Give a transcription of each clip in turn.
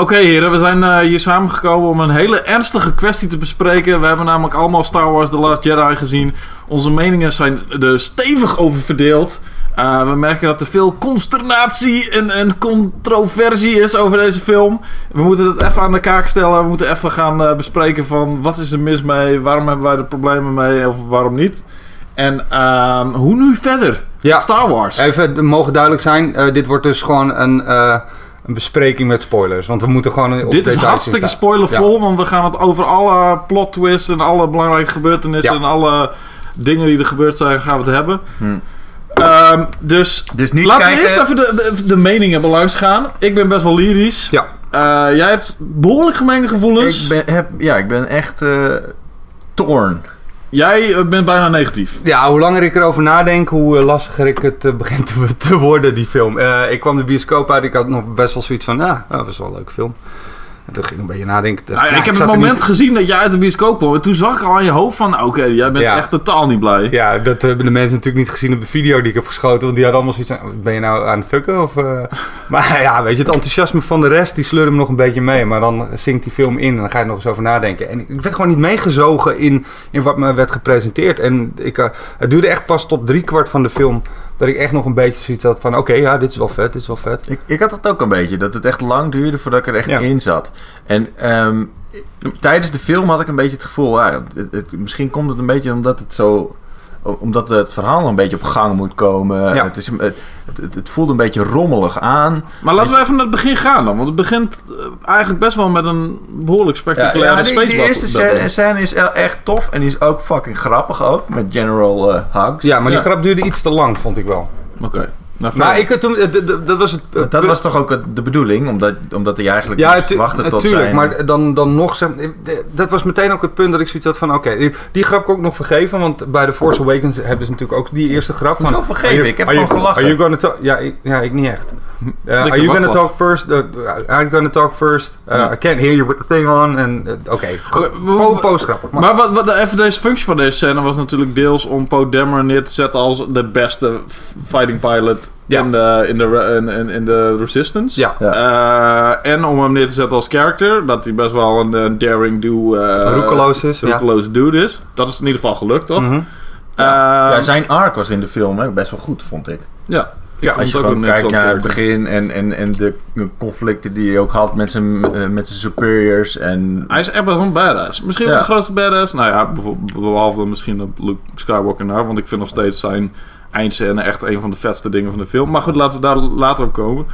Oké heren, we zijn eh, hier samengekomen om een hele ernstige kwestie te bespreken. We hebben namelijk allemaal Star Wars The Last Jedi gezien. Onze meningen zijn er stevig over verdeeld. Uh, we merken dat er veel consternatie en, en controversie is over deze film. We moeten het even aan de kaak stellen. We moeten even gaan uh, bespreken van wat is er mis mee? Waarom hebben wij er problemen mee of waarom niet? En uh, hoe nu verder? Ja. Star Wars. Even, mogen duidelijk zijn, uh, dit wordt dus gewoon een, uh, een bespreking met spoilers. Want we moeten gewoon op Dit is hartstikke spoilervol, ja. want we gaan het over alle plot twists en alle belangrijke gebeurtenissen ja. en alle dingen die er gebeurd zijn, gaan we het hebben. Hm. Um, dus, dus niet laten kijken... we eerst even de, de, de meningen belangs gaan. Ik ben best wel lyrisch. Ja. Uh, jij hebt behoorlijk gemengde gevoelens. Ik ben, heb, ja, ik ben echt uh, torn. Jij bent bijna negatief. Ja, hoe langer ik erover nadenk, hoe lastiger ik het uh, begint te, te, worden, die film. Ik kwam de bioscoop uit, ik had nog best wel zoiets van, nou, dat was wel een leuke film. En toen ging ik een beetje nadenken. Nou, ja, ik heb het moment niet... gezien dat jij uit de bioscoop kwam. En toen zag ik al aan je hoofd van... Oké, okay, jij bent echt totaal niet blij. Ja, dat hebben de mensen natuurlijk niet gezien op de video die ik heb geschoten. Want die hadden allemaal zoiets van... Ben je nou aan het fucken? Of, uh... maar ja, weet je, het enthousiasme van de rest... die sleurde me nog een beetje mee. Maar dan zinkt die film in en dan ga je nog eens over nadenken. En ik werd gewoon niet meegezogen in, in wat me werd gepresenteerd. En ik, uh, het duurde echt pas tot driekwart van de film... dat ik echt nog een beetje zoiets had van... Oké, okay, ja, dit is wel vet, dit is wel vet. Ik, ik had het ook een beetje. Dat het echt lang duurde voordat ik er echt ja. in zat. En... Um, tijdens de film had ik een beetje het gevoel, ja, het, het, misschien komt het een beetje omdat het zo, omdat het verhaal een beetje op gang moet komen. Ja. Het, is, het, het, het, voelt een beetje rommelig aan. Maar laten we even naar het begin gaan dan, want het begint eigenlijk best wel met een behoorlijk spectaculaire ja, ja, die, eerste scène, scène is echt tof en die is ook fucking grappig ook met General uh, Hugs. Ja, maar die grap duurde iets te lang, vond ik wel. Oké. Okay. Nou, maar ik, toen, dat was het. Dat punt. was toch ook de bedoeling, omdat, omdat hij eigenlijk ja, niet wachtte tot tuurlijk, zijn... maar dan, dan nog, zeg, dat was meteen ook het punt dat ik zoiets had van, oké, okay, die, grap kan ik nog vergeven, want bij The Force Awakens hebben ze natuurlijk ook die eerste grap. Zo vergeven, you, ik heb gewoon gelachen. Are you gonna talk? Ja, ik, ja, ik niet echt. Uh, are you gonna talk first? Uh, you gonna talk first? Uh. I can't hear you with the thing on. En oké, okay. postgrappig. Maar, maar wat, wat even deze functie van deze scène was natuurlijk deels om Poe Dameron neer te zetten als de beste fighting pilot ja. in, de, in, de, in, in de Resistance. Ja. ja. Uh, en om hem neer te zetten als character. Dat hij best wel een, een daring do... Uh, roekeloos is. Roekeloos ja. dude is. Dat is in ieder geval gelukt, toch? Mm -hmm. ja. Uh, ja, zijn arc was in de film hè, best wel goed, vond ik. Ja. Ja, als je gewoon kijkt naar het begin en, en, en de conflicten die hij ook had met zijn, uh, met zijn superiors. En... Hij is echt best wel een badass. Misschien wel de grootste badass. Nou ja, behalve misschien Luke Skywalker naar. Want ik vind nog steeds zijn eindscène echt een van de vetste dingen van de film. Maar goed, laten we daar later op komen.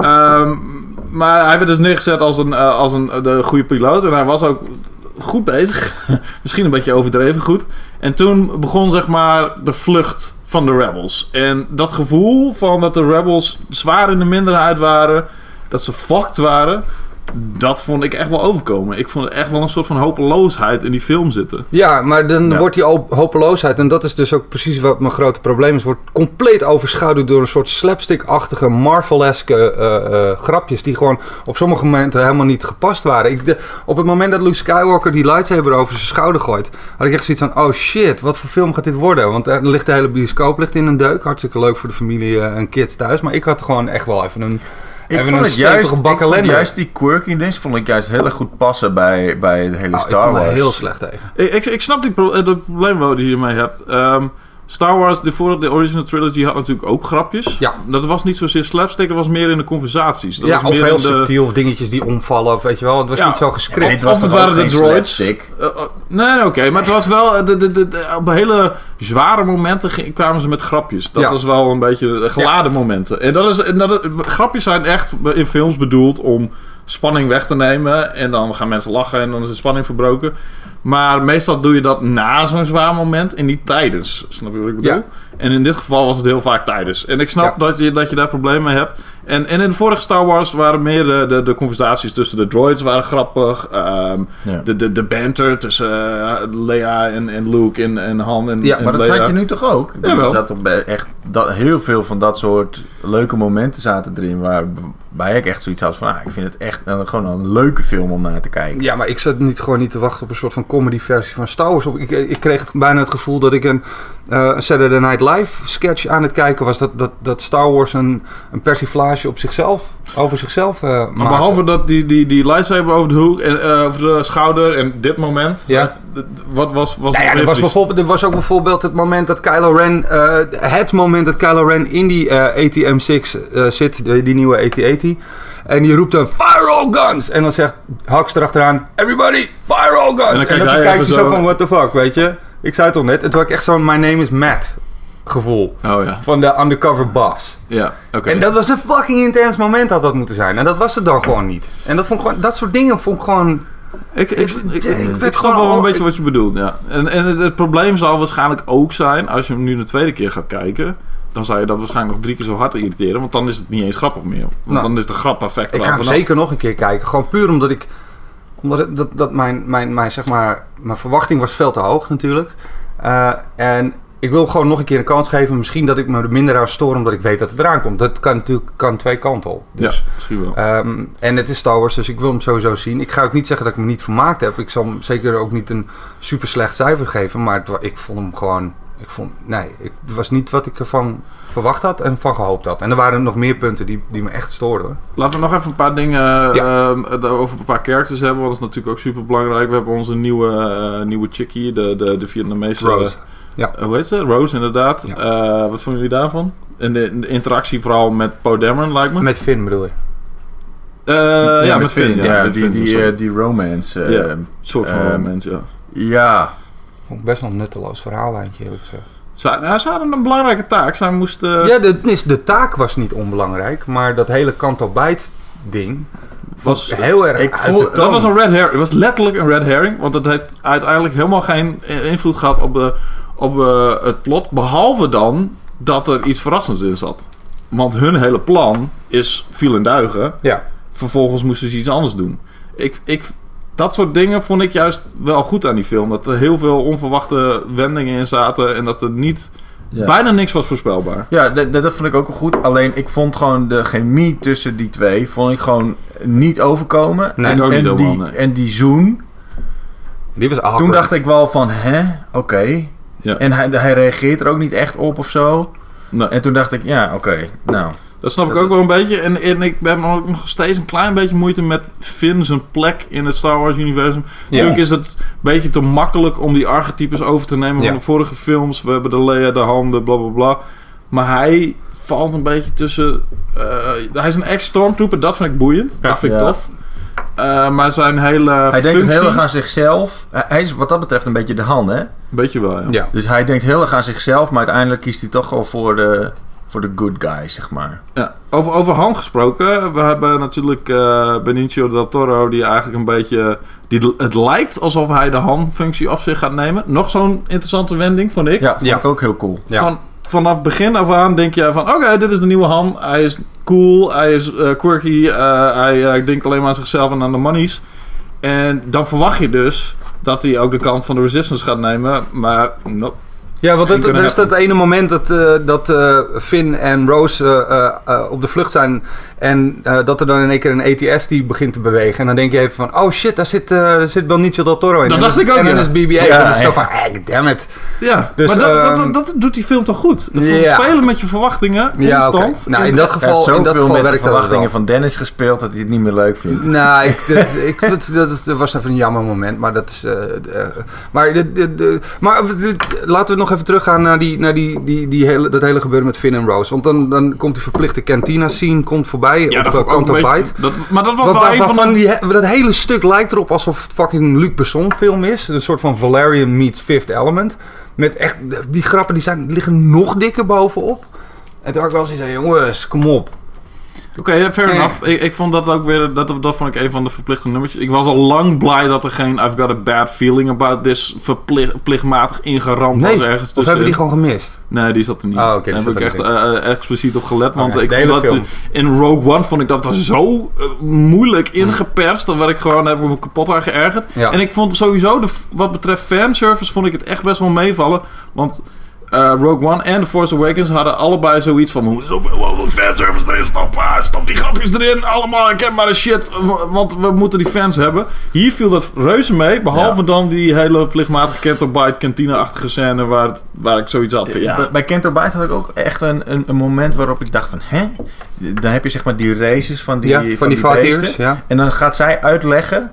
Um, maar hij werd dus neergezet als een, uh, als een de goede piloot. En hij was ook goed bezig. Misschien een beetje overdreven goed. En toen begon zeg maar de vlucht van de rebels. En dat gevoel van dat de rebels zwaar in de minderheid waren. Dat ze fucked waren dat vond ik echt wel overkomen. Ik vond echt wel een soort van hopeloosheid in die film zitten. Ja, maar dan ja. wordt die hopeloosheid, en dat is dus ook precies wat mijn grote probleem is, wordt compleet overschaduwd door een soort slapstick-achtige, Marvel-eske uh, uh, grapjes die gewoon op sommige momenten helemaal niet gepast waren. Ik, de, op het moment dat Luke Skywalker die lightsaber over zijn schouder gooit, had ik echt zoiets van, oh shit, wat voor film gaat dit worden? Want er ligt de hele bioscoop ligt in een deuk. Hartstikke leuk voor de familie en kids thuis. Maar ik had gewoon echt wel even een... Ik vond, het juist, ik vond juist die quirkiness vond ik juist heel erg goed passen bij, bij de hele oh, Star ik Wars. Ik heel slecht tegen. Ik, ik, ik snap die pro het probleem wat je hiermee hebt. Um, Star Wars, de vorige de original trilogy had natuurlijk ook grapjes. Ja. Dat was niet zozeer slapstick, dat was meer in de conversaties. Dat ja, was of meer heel de... subtiel, of dingetjes die omvallen, of weet je wel. Het was Ja. niet zo gescript. dit was of het waren de droids. slapstick? Uh, uh, nee, oké, maar het was wel... De, de, de, de- op hele zware momenten kwamen ze met grapjes. Dat Ja. was wel een beetje eh, geladen momenten. En, dat is, en dat, grapjes zijn echt in films bedoeld om spanning weg te nemen. En dan gaan mensen lachen en dan is de spanning verbroken. Maar meestal doe je dat na zo'n zwaar moment en niet tijdens. Snap je wat ik bedoel? Ja. En in dit geval was het heel vaak tijdens. En ik snap Ja. dat, je, dat je daar problemen mee hebt. En, en in de vorige Star Wars waren meer de, de, de conversaties tussen de droids waren grappig. Ehm, Ja. de, de, de banter tussen eh, Leia en, en Luke en, en Han en, Ja, en Maar dat Leia. had je nu toch ook? Jawel. Er zat toch bij- echt dat, heel veel van dat soort leuke momenten zaten erin. Waarbij ik echt zoiets had van, ah, ik vind het echt een, gewoon een leuke film om naar te kijken. Ja, maar ik zat niet gewoon niet te wachten op een soort van comedy versie van Star Wars. Ik, ik kreeg bijna het gevoel dat ik een, uh, een Saturday Night Live sketch aan het kijken was. Dat, dat, dat Star Wars een, een persiflage op zichzelf, over zichzelf uh, Maar behalve dat die, die, die lightsaber over de hoek en uh, over de schouder en dit moment. Ja. wat was, was nou ja, er was, bijvoorbeeld, er was ook bijvoorbeeld het moment dat Kylo Ren. het moment dat Kylo Ren in die ATM-6 zit, die, die nieuwe AT-80. En die roept dan fire all guns. En dan zegt Hux erachteraan, everybody fire all guns. En dan, en dan kijk je zo, zo van what the fuck, weet je. Ik zei het al net. En toen had ik echt zo'n my name is Matt gevoel. Oh ja. Van de undercover boss. Ja, oké. En dat was een fucking intens moment had dat moeten zijn. En dat was het dan gewoon niet. En dat, vond ik gewoon, dat soort dingen vond ik gewoon... Ik, ik, ik, ik, ik snap wel een beetje wat je bedoelt, ja. En, en het, het, probleem zal waarschijnlijk ook zijn, als je hem nu de tweede keer gaat kijken... dan zou je dat waarschijnlijk nog drie keer zo hard irriteren... want dan is het niet eens grappig meer. Want nou, dan is de grap perfect Ik ga hem zeker nog een keer kijken. Gewoon puur omdat ik... Omdat het, dat, dat mijn, mijn, mijn, zeg maar, mijn verwachting was veel te hoog natuurlijk. Uh, en ik wil gewoon nog een keer een kans geven. Misschien dat ik me er minder aan stoor omdat ik weet dat het eraan komt. Dat kan natuurlijk kan twee kanten op. Dus, ja, misschien wel. Um, en het is Star Wars, dus ik wil hem sowieso zien. Ik ga ook niet zeggen dat ik me niet vermaakt heb. Ik zal hem zeker ook niet een super slecht cijfer geven. Maar het, ik vond hem gewoon... Ik vond, nee, het was niet wat ik ervan verwacht had en van gehoopt had. En er waren nog meer punten die, die me echt stoorden. Laten we nog even een paar dingen ja. uh, over een paar characters hebben. Want dat is natuurlijk ook super belangrijk. We hebben onze nieuwe, uh, nieuwe chickie, de, de, de Vietnamese... Rose. Ja. hoe heet ze? Rose, inderdaad. Ja. Uh, wat vonden jullie daarvan? En de, de, interactie vooral met Poe Dameron, lijkt me. Met Finn bedoel je? Uh, ja, ja, met, met Finn. Finn ja, met die, Finn, die, uh, die romance. Uh, ja, soort van romance, ja. Ja. Vond ik best wel een nutteloos verhaallijntje, eerlijk gezegd. Ze, nou, ze hadden een belangrijke taak. Zij moesten... Ja, de, de taak was niet onbelangrijk, maar dat hele kant bijt ding was heel erg ik voel, Dat was een red herring. Het was letterlijk een red herring, want het heeft uiteindelijk helemaal geen invloed gehad op, de, op uh, het plot, behalve dan dat er iets verrassends in zat. Want hun hele plan is viel in duigen. Ja. Vervolgens moesten ze iets anders doen. Ik, ik, dat soort dingen vond ik juist wel goed aan die film. Dat er heel veel onverwachte wendingen in zaten en dat er niet ja. Bijna niks was voorspelbaar. Ja, dat, dat vond ik ook wel goed. Alleen ik vond gewoon de chemie tussen die twee vond ik gewoon niet overkomen. Nee, en, ook niet en, die, helemaal, nee. en die zoen. Die was awkward. Toen dacht ik wel van, hè, oké. Okay. Ja. En hij, hij reageert er ook niet echt op of zo. Nee. En toen dacht ik, ja, oké, okay, nou. Dat snap ik ook wel een beetje. En, en ik heb ook nog steeds een klein beetje moeite met Finn zijn plek in het Star Wars universum. Ja. Natuurlijk is het een beetje te makkelijk om die archetypes over te nemen Ja. van de vorige films. We hebben de Leia, de handen, bla bla bla. Maar hij valt een beetje tussen... eh, hij is een ex-stormtrooper, dat vind ik boeiend. Ja. Dat vind ik Ja. tof. Eh, maar zijn hele Hij denkt heel erg aan zichzelf. Hij is wat dat betreft een beetje de Han, hè? Beetje wel, ja. Ja. Dus hij denkt heel erg aan zichzelf, maar uiteindelijk kiest hij toch wel voor de, voor de good guy, zeg maar. Ja, over, over Han gesproken. We hebben natuurlijk eh, Benicio del Toro, die eigenlijk een beetje. Die, het lijkt alsof hij de Han-functie op zich gaat nemen. Nog zo'n interessante wending, vond ik. Ja, vond Ja. ik ook heel cool. Ja. Van, vanaf begin af aan denk je van: oké, dit is de nieuwe Han. Hij is cool, hij is eh, quirky, eh, hij denkt alleen maar aan zichzelf en aan de monies. En dan verwacht je dus dat hij ook de kant van de Resistance gaat nemen. Maar nope. Ja, want dat, dat is dat ene moment dat, eh, dat eh, Finn en Rose eh, op de vlucht zijn. En eh, dat er dan in één keer een ATS die begint te bewegen. En dan denk je even van, oh shit, daar zit, eh daar zit Benicio del Toro in. Dat En dacht ik ook, En dan ja. is BB-8. Ja, en dan is het zo van, damn it. Ja, Dus, maar dat, dat, ehm, dat, dat doet die film toch goed? Dat Ja. Spelen met je verwachtingen, Ja, oké. constant. Nou, in dat geval, in dat geval met de werkt wel. verwachtingen van Dennis gespeeld dat hij het niet meer leuk vindt. Nou, ik, dat, ik, dat, dat, dat was even een jammer moment, maar dat is... maar de, de, de, maar de- laten we nog even teruggaan naar, die, naar die, die, die hele, dat hele gebeuren met Finn en Rose. Want dan, dan komt die verplichte cantina scene komt voorbij Ja, op dat ook Bite. Dat, maar dat was wel waar- een van de... die, dat hele stuk lijkt erop alsof het fucking Luc Besson film is. Een soort van Valerian meets Fifth Element. Met echt, die grappen die zijn, liggen nog dikker bovenop. En toen had ik wel zoiets van, jongens, kom op. Oké, fair enough. Ik, ik vond dat ook weer... Dat, dat vond ik een van de verplichte nummertjes. Ik was al lang blij dat er geen I've got a bad feeling about this verplicht, plichtmatig ingeramd was ergens tussen. hebben die gewoon gemist? Nee, die zat er niet. Oh, die Daar heb ik echt eh, eh, expliciet op gelet. Want ik vond dat film. in Rogue One vond ik dat er zo eh, moeilijk ingeperst. Dat werd ik gewoon heb me kapot aan geërgerd. Ja. En ik vond sowieso, de, wat betreft fanservice, vond ik het echt best wel meevallen. Want eh, Rogue One en The Force Awakens hadden allebei zoiets van... We moeten zoveel fanservice erin stoppen. Stop die grapjes erin. Allemaal herkenbare shit. Want we moeten die fans hebben. Hier viel dat reuze mee. Behalve dan die hele plichtmatige Kento Bite kantine-achtige scène... Waar, waar ik zoiets had van... Ja. Bij, bij Kento Bite had ik ook echt een, een, een, moment waarop ik dacht van... Hè? Dan heb je zeg maar die races van die, ja, van, van die, die beesten. Ja. En dan gaat zij uitleggen...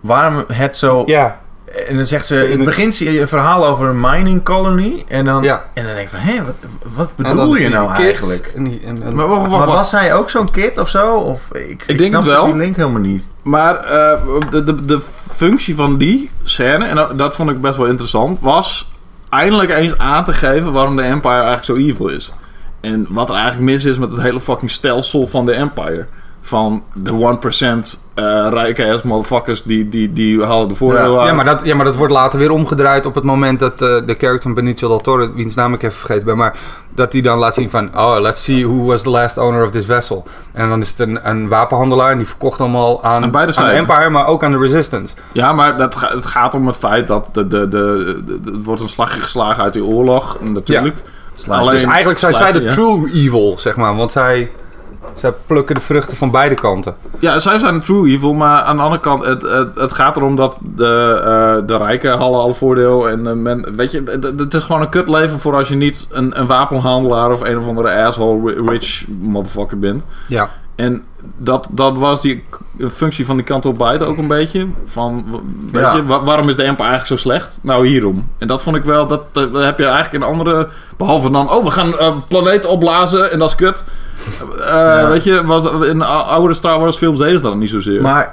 waarom het zo... Ja en dan zegt ze, in het begin zie je een verhaal over een mining colony. En dan, ja. en dan denk ik van, hé, wat, wat bedoel je nou eigenlijk? En en, en, maar, wacht, wacht, maar was hij ook zo'n kid of zo? Of, ik, ik, ik denk het wel. die link helemaal niet. Maar uh, de, de, de functie van die scène, en dat vond ik best wel interessant, was eindelijk eens aan te geven waarom de Empire eigenlijk zo evil is. En wat er eigenlijk mis is met het hele fucking stelsel van de Empire van de 1% uh, rijke ass motherfuckers die, die, die halen de voordeel ja. Ja maar, dat, ja, maar dat wordt later weer omgedraaid op het moment dat uh, de character van Benicio del Toro, wiens naam ik even vergeten ben, maar dat hij dan laat zien van, oh, let's see who was the last owner of this vessel. En dan is het een, een wapenhandelaar en die verkocht allemaal aan, aan, aan de Empire, maar ook aan de Resistance. Ja, maar dat ga, het gaat om het feit dat de, de, de, de, het wordt een slagje geslagen uit die oorlog, natuurlijk. Ja. Alleen, dus eigenlijk zijn zij de true evil, zeg maar, want zij... Zij plukken de vruchten van beide kanten. Ja, zij zijn true evil, maar aan de andere kant, het, het, het gaat erom dat de, uh, de rijken hadden al voordeel. En men, weet je, het, het, is gewoon een kut leven voor als je niet een, een wapenhandelaar of een of andere asshole rich motherfucker bent. Ja. En dat, dat was die functie van die kant op buiten ook een beetje. Van, weet ja. je, waarom is de Empire eigenlijk zo slecht? Nou, hierom. En dat vond ik wel, dat, dat heb je eigenlijk in andere... Behalve dan, oh, we gaan uh, planeten opblazen en dat is kut. Uh, ja. Weet je, was, in oude Star Wars films deden ze dat niet zozeer. Maar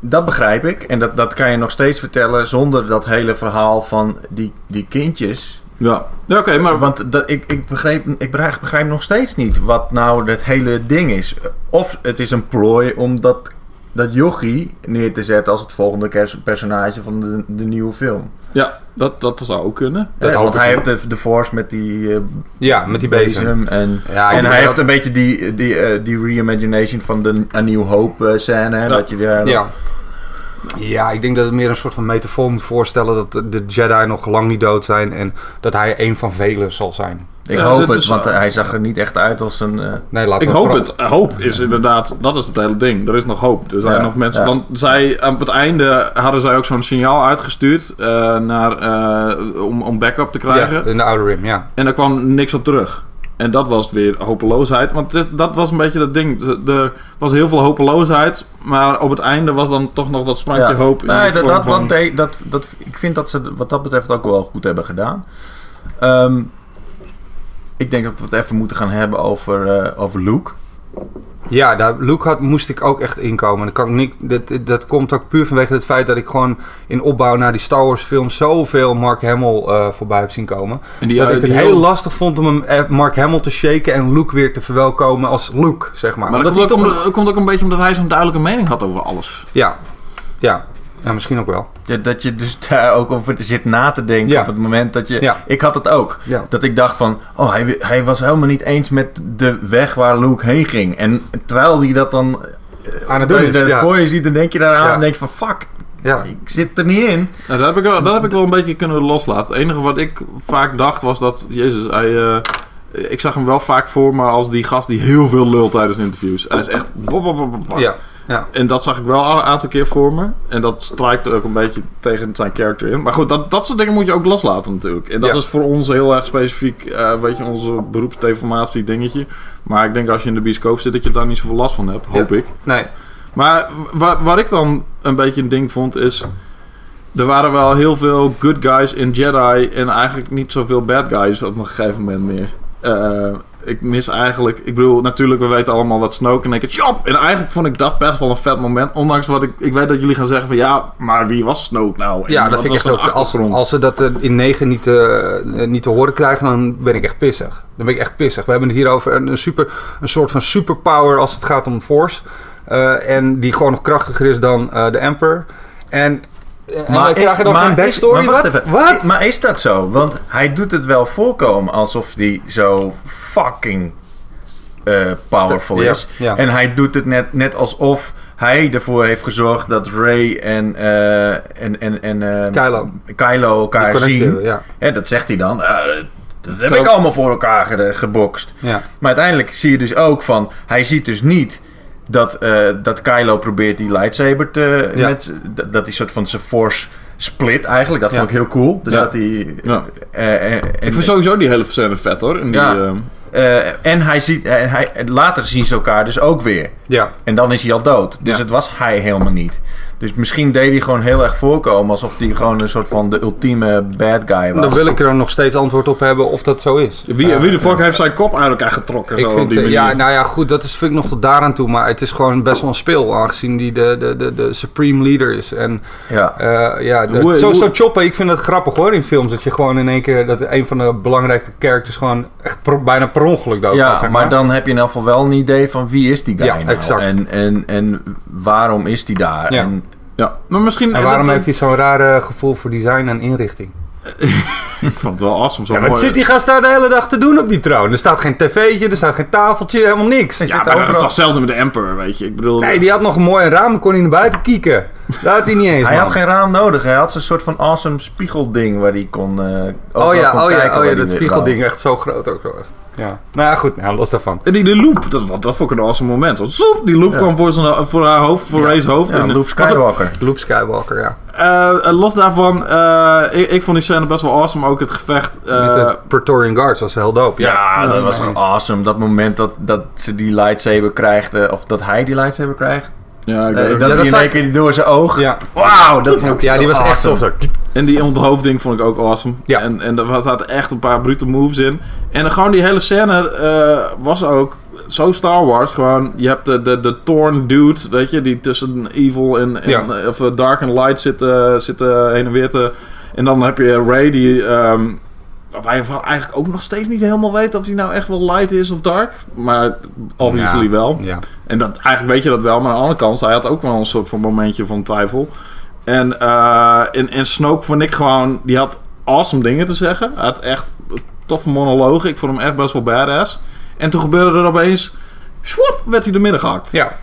dat begrijp ik. En dat, dat kan je nog steeds vertellen zonder dat hele verhaal van die, die kindjes ja, ja oké, maar... Want dat, ik, ik, begreep, ik begrijp, begrijp nog steeds niet wat nou het hele ding is. Of het is een plooi om dat, dat jochie neer te zetten als het volgende personage van de, de nieuwe film. Ja, dat, dat zou ook kunnen. Ja, want hij heeft de, de Force met die... Uh, ja, met die bezem. En, ja, en hij heeft een beetje die, die, uh, die reimagination van de A New Hope uh, scène. Ja. Dat je daar... Ja. Ja, ik denk dat het meer een soort van metafoor moet voorstellen dat de Jedi nog lang niet dood zijn en dat hij een van velen zal zijn. Ik hoop het, want hij zag er niet echt uit als een. Uh... Nee, laat ik hoop het. Hoop is inderdaad, dat is het hele ding. Er is nog hoop. Er zijn ja, nog mensen. Ja. Want zij, op het einde hadden zij ook zo'n signaal uitgestuurd uh, naar, uh, om, om backup te krijgen. Ja, in de Outer Rim, ja. En daar kwam niks op terug. En dat was weer hopeloosheid. Want dat was een beetje dat ding. Er was heel veel hopeloosheid. Maar op het einde was dan toch nog dat sprankje ja. hoop. Nee, dat, dat, van... dat, dat, dat, ik vind dat ze wat dat betreft ook wel goed hebben gedaan. Um, ik denk dat we het even moeten gaan hebben over, uh, over Luke. Ja, daar, Luke had, moest ik ook echt inkomen. Dat, kan ik niet, dat, dat komt ook puur vanwege het feit dat ik gewoon in opbouw naar die Star Wars film zoveel Mark Hamill uh, voorbij heb zien komen. En die, dat ik het heel lastig vond om hem, Mark Hamill te shaken en Luke weer te verwelkomen als Luke, zeg maar. Maar dat komt ook, om, komt ook een beetje omdat hij zo'n duidelijke mening had over alles. Ja, ja. Ja, misschien ook wel. Ja, dat je dus daar ook over zit na te denken ja. op het moment dat je... Ja. Ik had het ook. Ja. Dat ik dacht van... Oh, hij, hij was helemaal niet eens met de weg waar Luke heen ging. En terwijl hij dat dan... Eh, Aan het doen is, voor je ziet, dan denk je daaraan en denk je van... Fuck, ja. ik zit er niet in. Nou, dat, heb ik wel, dat heb ik wel een beetje kunnen loslaten. Het enige wat ik vaak dacht was dat... Jezus, hij... Uh, ik zag hem wel vaak voor me als die gast die heel veel lult tijdens interviews. Hij is echt... Ja. Ja. En dat zag ik wel een aantal keer voor me. En dat strijkt ook een beetje tegen zijn karakter in. Maar goed, dat, dat soort dingen moet je ook loslaten natuurlijk. En dat is voor ons heel erg specifiek, uh, weet je, onze beroepsdeformatie dingetje. Maar ik denk als je in de bioscoop zit, dat je daar niet zoveel last van hebt. Hoop ik. Nee. Maar waar, waar ik dan een beetje een ding vond, is... Er waren wel heel veel good guys in Jedi en eigenlijk niet zoveel bad guys op een gegeven moment meer. Uh, ik mis eigenlijk... Ik bedoel, natuurlijk, we weten allemaal dat Snoke en ik het chop! En eigenlijk vond ik dat best wel een vet moment. Ondanks wat ik... Ik weet dat jullie gaan zeggen van... Ja, maar wie was Snoke nou? En ja, dat vind ik echt ook... Als, als ze dat in 9 niet, uh, niet te horen krijgen, dan ben ik echt pissig. Dan ben ik echt pissig. We hebben het hier over een, een, super, een soort van superpower als het gaat om Force. Uh, en die gewoon nog krachtiger is dan de Emperor. En maar is, dan maar, backstory? maar, wacht even. Wat? maar is dat zo? Want hij doet het wel voorkomen alsof hij zo fucking uh, powerful is. Ja, ja. En hij doet het net, net alsof hij ervoor heeft gezorgd dat Ray en, uh, en, en, en uh, Kylo. Kylo elkaar zien. Ja. ja. dat zegt hij dan. Uh, dat heb ik allemaal voor elkaar ge gebokst. Ja. Maar uiteindelijk zie je dus ook van... Hij ziet dus niet dat, dat Kylo probeert die lightsaber te... Ja. Met, dat hij soort van zijn force split eigenlijk. Dat vond ik heel cool. Dus dat hij... Ja. ik vind sowieso die hele scène vet hoor. In die, ja. Uh, en hij ziet, uh, hij, later zien ze elkaar dus ook weer. Ja. En dan is hij al dood. Dus het was hij helemaal niet. Dus misschien deed hij gewoon heel erg voorkomen alsof hij gewoon een soort van de ultieme bad guy was. Dan wil ik er nog steeds antwoord op hebben of dat zo is. Wie, wie de fuck heeft zijn kop uit elkaar getrokken? Ik zo vind, die ja, nou ja, goed, dat is, vind ik nog tot daaraan toe. Maar het is gewoon best wel een speel, aangezien die de, de, de, de supreme leader is. En ja, uh, ja de, hoe, zo, zo choppen, ik vind het grappig hoor in films. Dat je gewoon in één keer, dat een van de belangrijke characters gewoon echt pro, bijna per ongeluk dood Ja, gaat, zeg maar. maar dan heb je in elk geval wel een idee van wie is die guy Ja, nou? exact. En, en, en waarom is die daar? Ja. En, Ja, maar misschien... En waarom dat- heeft hij zo'n rare gevoel voor design en inrichting? Ik vond het wel awesome. Zo Ja, wat mooi. zit die gast daar de hele dag te doen op die troon? Er staat geen tv'tje, er staat geen tafeltje, helemaal niks. Hij Ja, zit maar dat is overal- toch hetzelfde met de Emperor, weet je. Ik bedoel... Nee, die had nog een mooi raam, kon hij naar buiten kieken. Dat had hij niet eens, hij man. had geen raam nodig. Hij had zo'n soort van awesome spiegelding waar hij kon. eh Oh ja, kon oh ja, oh ja, dat spiegelding echt zo groot ook. Zo. Ja. Nou ja, goed, nou, los daarvan. En die de loop, dat, dat vond ik een awesome moment. Zo, zoep, die loop Ja. kwam voor, zijn, voor haar hoofd, voor Ray's hoofd. Ja, en, Luke Skywalker. Luke Skywalker, ja. Eh, eh, los daarvan, eh, ik, ik vond die scène best wel awesome. Ook het gevecht. eh, Met de Praetorian Guards was heel dope. Ja, dat Ja, was gewoon awesome. Dat moment dat, dat ze die lightsaber krijgt, of dat hij die lightsaber krijgt. ja, ik dat hij in één keer die door zijn oog. Ja, Wauw, dat vond ik ja die was echt tof. En die onthoofding vond ik ook awesome. Ja. En, en er zaten echt een paar brute moves in. En gewoon die hele scène eh, was ook zo Star Wars. Gewoon, je hebt de, de, de Thorn dude, weet je, die tussen evil en, en Ja. eh, of eh, dark en light zit, eh, zit eh, heen en weer te... En dan heb je Ray die... waar je van eigenlijk ook nog steeds niet helemaal weet of hij nou echt wel light is of dark. Maar obviously Ja. wel. Ja. En dat, eigenlijk weet je dat wel, maar aan de andere kant, hij had ook wel een soort van momentje van twijfel. En eh in, in Snoke vond ik gewoon, die had awesome dingen te zeggen. Hij had echt toffe monologen. Ik vond hem echt best wel badass. En toen gebeurde er opeens, swoep, werd hij door midden gehakt. ja.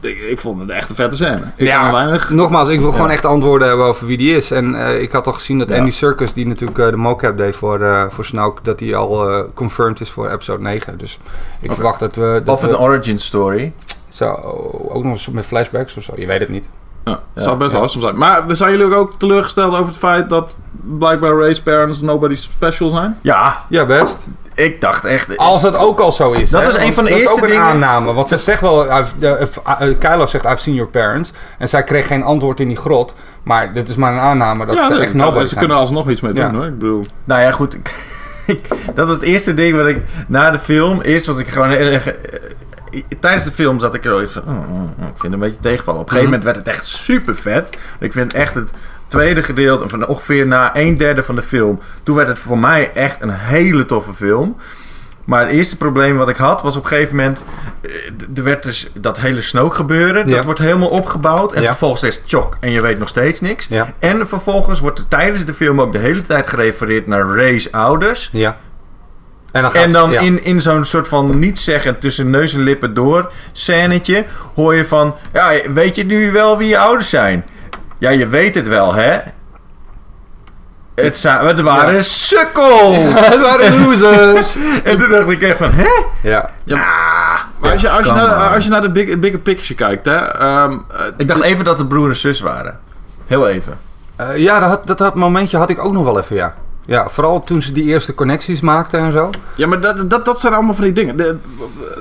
Ik, ik vond het echt een vette scène. Ik Ja. weinig... Nogmaals, ik wil gewoon echt antwoorden hebben over wie die is. En eh, ik had al gezien dat Ja. Andy Serkis, die natuurlijk eh, de mocap deed voor, eh voor Snoke, dat hij al eh, confirmed is voor episode 9. Dus ik verwacht dat we... Dat Of een we origin story. zo, ook nog eens met flashbacks of zo. Je weet het niet. Ja, het zou Ja, best ja. awesome zijn. Maar zijn jullie ook teleurgesteld over het feit dat blijkbaar Ray's parents nobody special zijn? Ja, Ja, best. ik dacht echt... Als het ook al zo is. Dat hè, is een want van de dat eerste is ook een dingen- aanname. Want ze zegt wel, Kylo zegt, I've seen your parents. En zij kreeg geen antwoord in die grot. Maar dit is maar een aanname dat ze nee, echt nou, nobody ze zijn. kunnen alsnog iets mee doen Ja. hoor. Ik bedoel... Nou ja, goed. ik- dat was het eerste ding wat ik na de film. Eerst was ik gewoon heel erg. Tijdens de film zat ik er even. oh, oh, oh, ik vind het een beetje tegenvallen. Op een gegeven Mhm. moment werd het echt super vet. Ik vind echt het tweede gedeelte, van ongeveer na een derde van de film. Toen werd het voor mij echt een hele toffe film. Maar het eerste probleem wat ik had was op een gegeven moment. eh, Er werd dus dat hele Snoke gebeuren. Ja. Dat wordt helemaal opgebouwd. En Ja. vervolgens is het chok. En je weet nog steeds niks. Ja. En vervolgens wordt er tijdens de film ook de hele tijd gerefereerd naar Ray's ouders. Ja. En dan, gaat, En dan ja. in, in zo'n soort van niet zeggen tussen neus en lippen door scènetje hoor je van... Ja, weet je nu wel wie je ouders zijn? Ja, je weet het wel, hè? Het, het waren Ja. sukkels! het waren losers. en toen dacht ik echt van, hè? ja. Maar als je, als je, naar, on. als je naar de big, bigger picture kijkt, hè. ehm, eh, Ik dacht even dat het broer en zus waren. Heel even. Eh, ja, dat, dat, dat momentje had ik ook nog wel even, ja. Ja, vooral toen ze die eerste connecties maakten en zo. Ja, maar dat, dat, dat zijn allemaal van die dingen.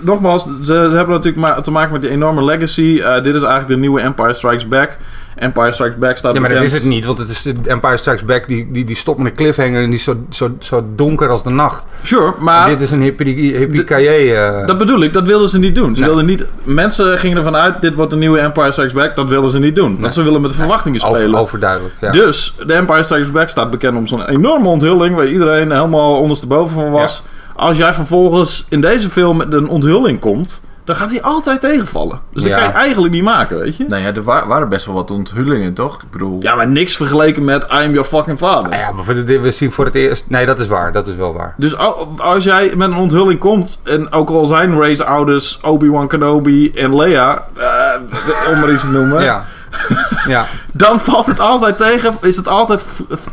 Nogmaals, ze, ze hebben natuurlijk maar te maken met die enorme legacy. Eh, dit is eigenlijk de nieuwe Empire Strikes Back. Empire Strikes Back staat Ja, maar dat is het niet, want het is de Empire Strikes Back, die, die, die stopt met een cliffhanger en die is zo, zo, zo donker als de nacht. Sure, maar dit is een hippie hippie eh dat bedoel ik, dat wilden ze niet doen. Ze Nee. wilden niet, mensen gingen ervan uit, dit wordt de nieuwe Empire Strikes Back. Dat wilden ze niet doen. Want Nee. ze willen met verwachtingen over, spelen. overduidelijk. Ja. Dus de Empire Strikes Back staat bekend om zo'n enorme onthulling... waar iedereen helemaal ondersteboven van was. Als jij vervolgens in deze film met een onthulling komt... dan gaat hij altijd tegenvallen. Dus dat Ja. kan je eigenlijk niet maken, weet je? Nou ja, er wa- waren best wel wat onthullingen, toch? Ik bedoel... Ja, maar niks vergeleken met I am your fucking father. Nou ja, maar voor de- we zien voor het eerst... Nee, dat is waar. Dat is wel waar. Dus al- als jij met een onthulling komt, en ook al zijn Ray's ouders Obi-Wan Kenobi en Leia, eh, om maar iets te noemen, Ja. ja. dan valt het altijd tegen, is het altijd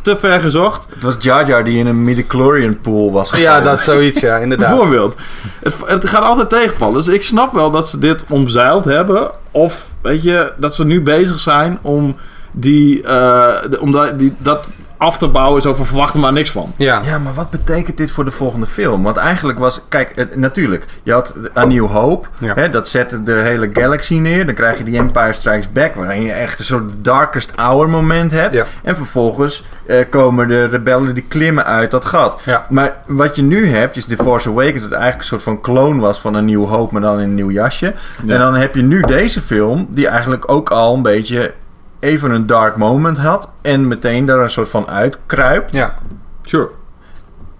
te ver gezocht. Het was Jar Jar die in een midichlorian pool was Ja, dat zoiets, ja, inderdaad. Bijvoorbeeld. Het, het gaat altijd tegenvallen. Dus ik snap wel dat ze dit omzeild hebben. Of, weet je, dat ze nu bezig zijn om, die, eh, om da- die, dat af te bouwen. Zo van, verwacht er maar niks van. Ja. Ja, maar wat betekent dit voor de volgende film? Want eigenlijk was... Kijk, het- natuurlijk. Je had A New Hope. Ja. Hè, dat zette de hele galaxy neer. Dan krijg je die Empire Strikes Back... waarin je echt een soort darkest hour moment hebt. Ja. En vervolgens eh, komen de rebellen die klimmen uit dat gat. Ja. Maar wat je nu hebt, is The Force Awakens... dat eigenlijk een soort van kloon was van A New Hope... maar dan in een nieuw jasje. Ja. En dan heb je nu deze film... die eigenlijk ook al een beetje... even een dark moment had... en meteen daar een soort van uitkruipt. Ja. Sure.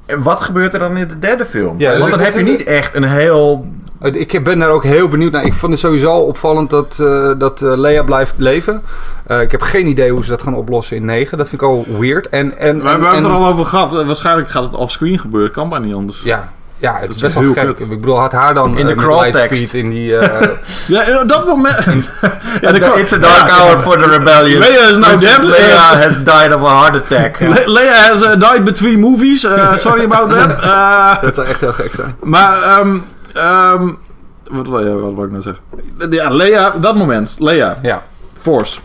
En wat gebeurt er dan in de derde film? Ja, Want dan heb je niet echt een heel... Ik ben daar ook heel benieuwd naar. Ik vond het sowieso opvallend dat, eh dat eh, Leia blijft leven. Eh, ik heb geen idee hoe ze dat gaan oplossen in 9. Dat vind ik al weird. En, en, We en, hebben het er al over gehad. Eh, Waarschijnlijk gaat het offscreen gebeuren. Kan bijna niet anders. Ja, ja het is is best wel heel gek. kut. Ik bedoel, had haar dan In de eh, met crawl tekst. in die... eh, Ja, in dat moment... ja, de- It's a dark hour for the rebellion. Leia is now dead. Leia Uh, has died of a heart attack. Le- Leia has uh, died between movies. Uh, sorry about that. Uh, dat zou echt heel gek zijn. Maar, ehm ehm wat, wil je- wat wil ik nou zeggen? Ja, Leia, dat moment. Leia, Ja. Force.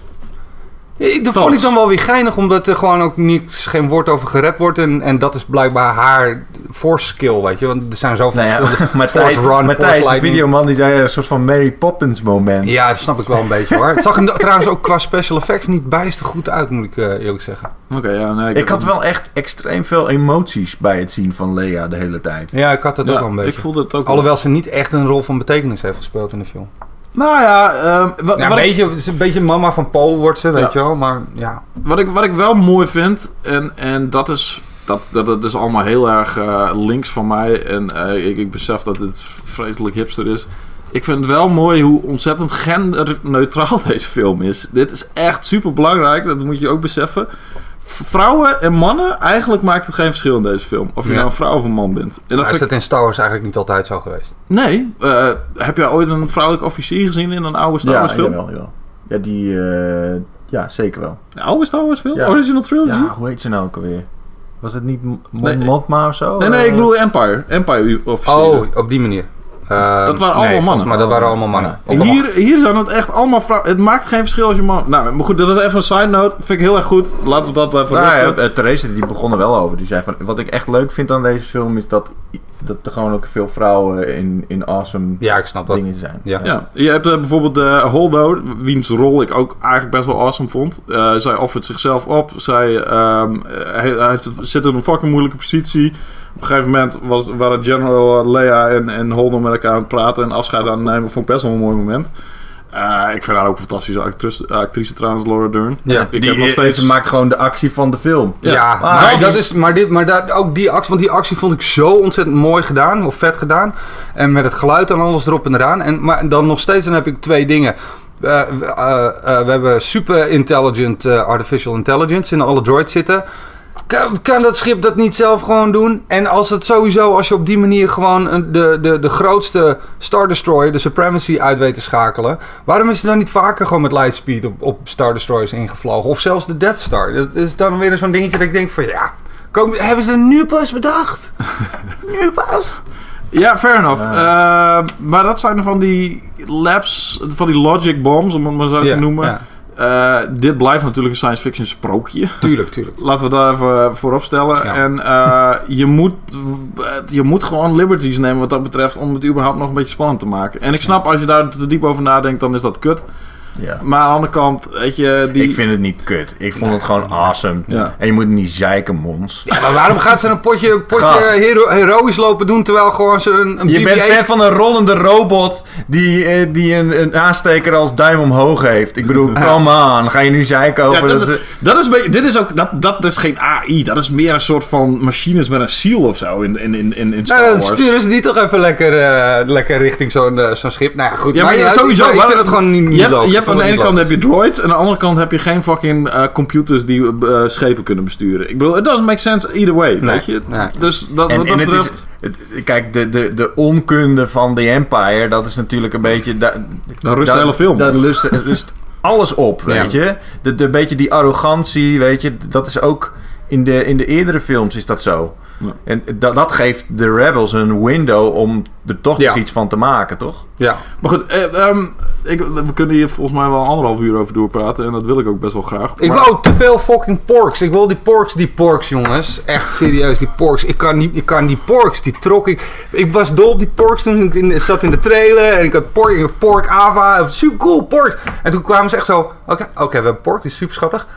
Ik, dat vond ik dan wel weer geinig, omdat er gewoon ook niet, geen woord over gered wordt. En, en dat is blijkbaar haar force skill, weet je. Want er zijn zoveel Nou ja, verschillende Matthijs, force run, Matthijs, force de videoman, die zei een soort van Mary Poppins moment. Ja, dat snap ik wel een beetje hoor. Het zag er trouwens ook qua special effects niet bijster goed uit, moet ik eh, eerlijk zeggen. Oké, ja, nee. Ik had wel echt extreem veel emoties bij het zien van Leia de hele tijd. Ja, ik had dat Ja, ook wel een beetje. Ik voelde het ook wel. Alhoewel ze niet echt een rol van betekenis heeft gespeeld in de film. Nou ja, ehm, wat, Ja, een, wat, beetje, een beetje mama van Paul wordt ze, weet Ja. je wel. Maar ja, wat, ik, wat ik wel mooi vind, en, en dat is... Dat, dat, dat is allemaal heel erg eh, links van mij. En eh, ik, ik besef dat het vreselijk hipster is. Ik vind het wel mooi hoe ontzettend genderneutraal deze film is. Dit is echt super belangrijk. Dat moet je ook beseffen. Vrouwen en mannen, eigenlijk maakt het geen verschil in deze film. Of je Ja. nou een vrouw of een man bent. En dat maar is ik- dat in Star Wars eigenlijk niet altijd zo geweest? Nee. eh, heb jij ooit een vrouwelijke officier gezien in een oude Star Wars film? jawel, jawel. Ja, die... eh, ja, zeker wel. Een oude Star Wars film? Ja. Original Trilogy? Ja, hoe heet ze nou ook alweer? Was het niet Mon Nee. Mothma of zo? Nee, nee, ik Eh, bedoel Empire. Empire officieren. Oh, op die manier. Eh, Dat waren allemaal nee, mannen. mij dat waren allemaal mannen. En hier, hier zijn het echt allemaal vrouwen. Het maakt geen verschil als je man... Nou, maar goed, dat is even een side note. Vind ik heel erg goed. Laten we dat even Nou ja, eh, Therese die begon er wel over. Die zei van, wat ik echt leuk vind aan deze film is dat, dat er gewoon ook veel vrouwen in, in awesome Ja, ik snap dat. dingen zijn. Ja. Ja, je hebt eh, bijvoorbeeld de Holdo, wiens rol ik ook eigenlijk best wel awesome vond. Eh, zij offert zichzelf op. Zij ehm, hij, hij heeft, zit in een fucking moeilijke positie. Op een gegeven moment was, waren General Leia en, en Holdo met elkaar aan het praten en afscheid aan het nemen. Vond ik best wel een mooi moment. Eh, ik vind haar ook een fantastische actrice, actrice trouwens, Laura Dern. Ja. ik Die, heb nog steeds... Ze maakt gewoon de actie van de film. Ja, Ja. maar, Ah, dat is, maar, dit, maar dat, ook die actie, want die actie vond ik zo ontzettend mooi gedaan, of vet gedaan. En met het geluid en alles erop en eraan. En, maar dan nog steeds, dan heb ik twee dingen. Eh, we- eh, we hebben super intelligent artificial intelligence in alle droids zitten. Kan, kan dat schip dat niet zelf gewoon doen? En als het sowieso, als je op die manier gewoon de, de, de grootste Star Destroyer, de Supremacy, uit weet te schakelen. Waarom is er dan niet vaker gewoon met lightspeed op, op Star Destroyers ingevlogen? Of zelfs de Death Star? Dat is dan weer zo'n dingetje dat ik denk van ja, kom, hebben ze nu pas bedacht? nu pas? Ja, fair enough. Eh, maar dat zijn van die labs, van die logic bombs, om het maar zo te noemen. Ja, Eh, dit blijft natuurlijk een science fiction sprookje. tuurlijk, tuurlijk. Laten we daar even voorop stellen. Ja. En eh, je, moet, je moet gewoon liberties nemen wat dat betreft om het überhaupt nog een beetje spannend te maken. En ik snap als je daar te diep over nadenkt, dan is dat kut. Ja. Maar aan de andere kant, weet je... Die... Ik vind het niet kut. Ik vond het gewoon awesome. Ja. En je moet niet zeiken, mons. Ja, maar waarom gaat ze een potje, potje hero- heroïs lopen doen terwijl gewoon ze een, een Je bent BB-8 fan van een rollende robot die, eh, die een, een aansteker als duim omhoog heeft. Ik bedoel, come on. Ga je nu zeiken Ja, over dat, dat ze... dat is, dit is ook, dat, dat is geen AI, dat is meer een soort van machines met een ziel of zo in, in, in, in in Star Nou, dan Wars. sturen ze die toch even lekker, eh, lekker richting zo'n eh, zo'n schip. Nou ja, goed. Ja, maar uit. sowieso. Ik, ik maar vind het gewoon niet, niet je hebt, aan de ene kant heb je droids en aan de andere kant heb je geen fucking eh, computers die eh, schepen kunnen besturen. Ik bedoel, it doesn't make sense either way, Nee, weet je? nee. Dus dat, En, wat en dat het is, het- kijk, de, de, de onkunde van The Empire, dat is natuurlijk een beetje... Da, Dan rust da- hele film op. lust, rust alles op, weet je. De, de beetje die arrogantie, weet je, dat is ook... In de, in de eerdere films is dat zo. Ja. En dat, dat geeft de Rebels een window om er toch Ja. nog iets van te maken, toch? Ja. Maar goed, eh, ehm, ik, we kunnen hier volgens mij wel anderhalf uur over doorpraten en dat wil ik ook best wel graag. Ik wou te veel fucking porks. Ik wil die porks, die porks, jongens. Echt serieus, die porks. Ik kan, niet, ik kan die porks, die trok ik. Ik was dol op die porks toen ik in, zat in de trailer. En ik had pork, ik had pork Ava. Super cool, porks. En toen kwamen ze echt zo. Oké, oké, we hebben pork, die is super schattig.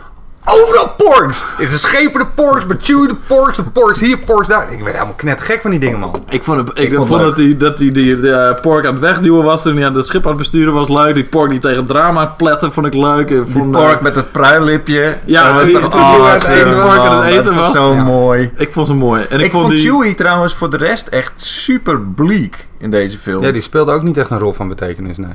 Overal porks! Het is schepen de porks, de porks, de porks hier, porks daar. Ik werd helemaal knettergek van die dingen, man. Ik vond, het, ik Ik vond vond, dat hij dat die, die, eh, pork aan het wegduwen was toen hij aan het schip aan het besturen was leuk. Die pork die tegen drama pletten vond ik leuk. Ik Die vond, pork eh, met het pruillipje. Ja, dat was die- toch die aan het eten aan het eten Dat was. zo Ja. mooi. Ik vond ze mooi. En ik, Ik, vond die... Chewie trouwens voor de rest echt super bleak in deze film. Ja, die speelde ook niet echt een rol van betekenis, nee.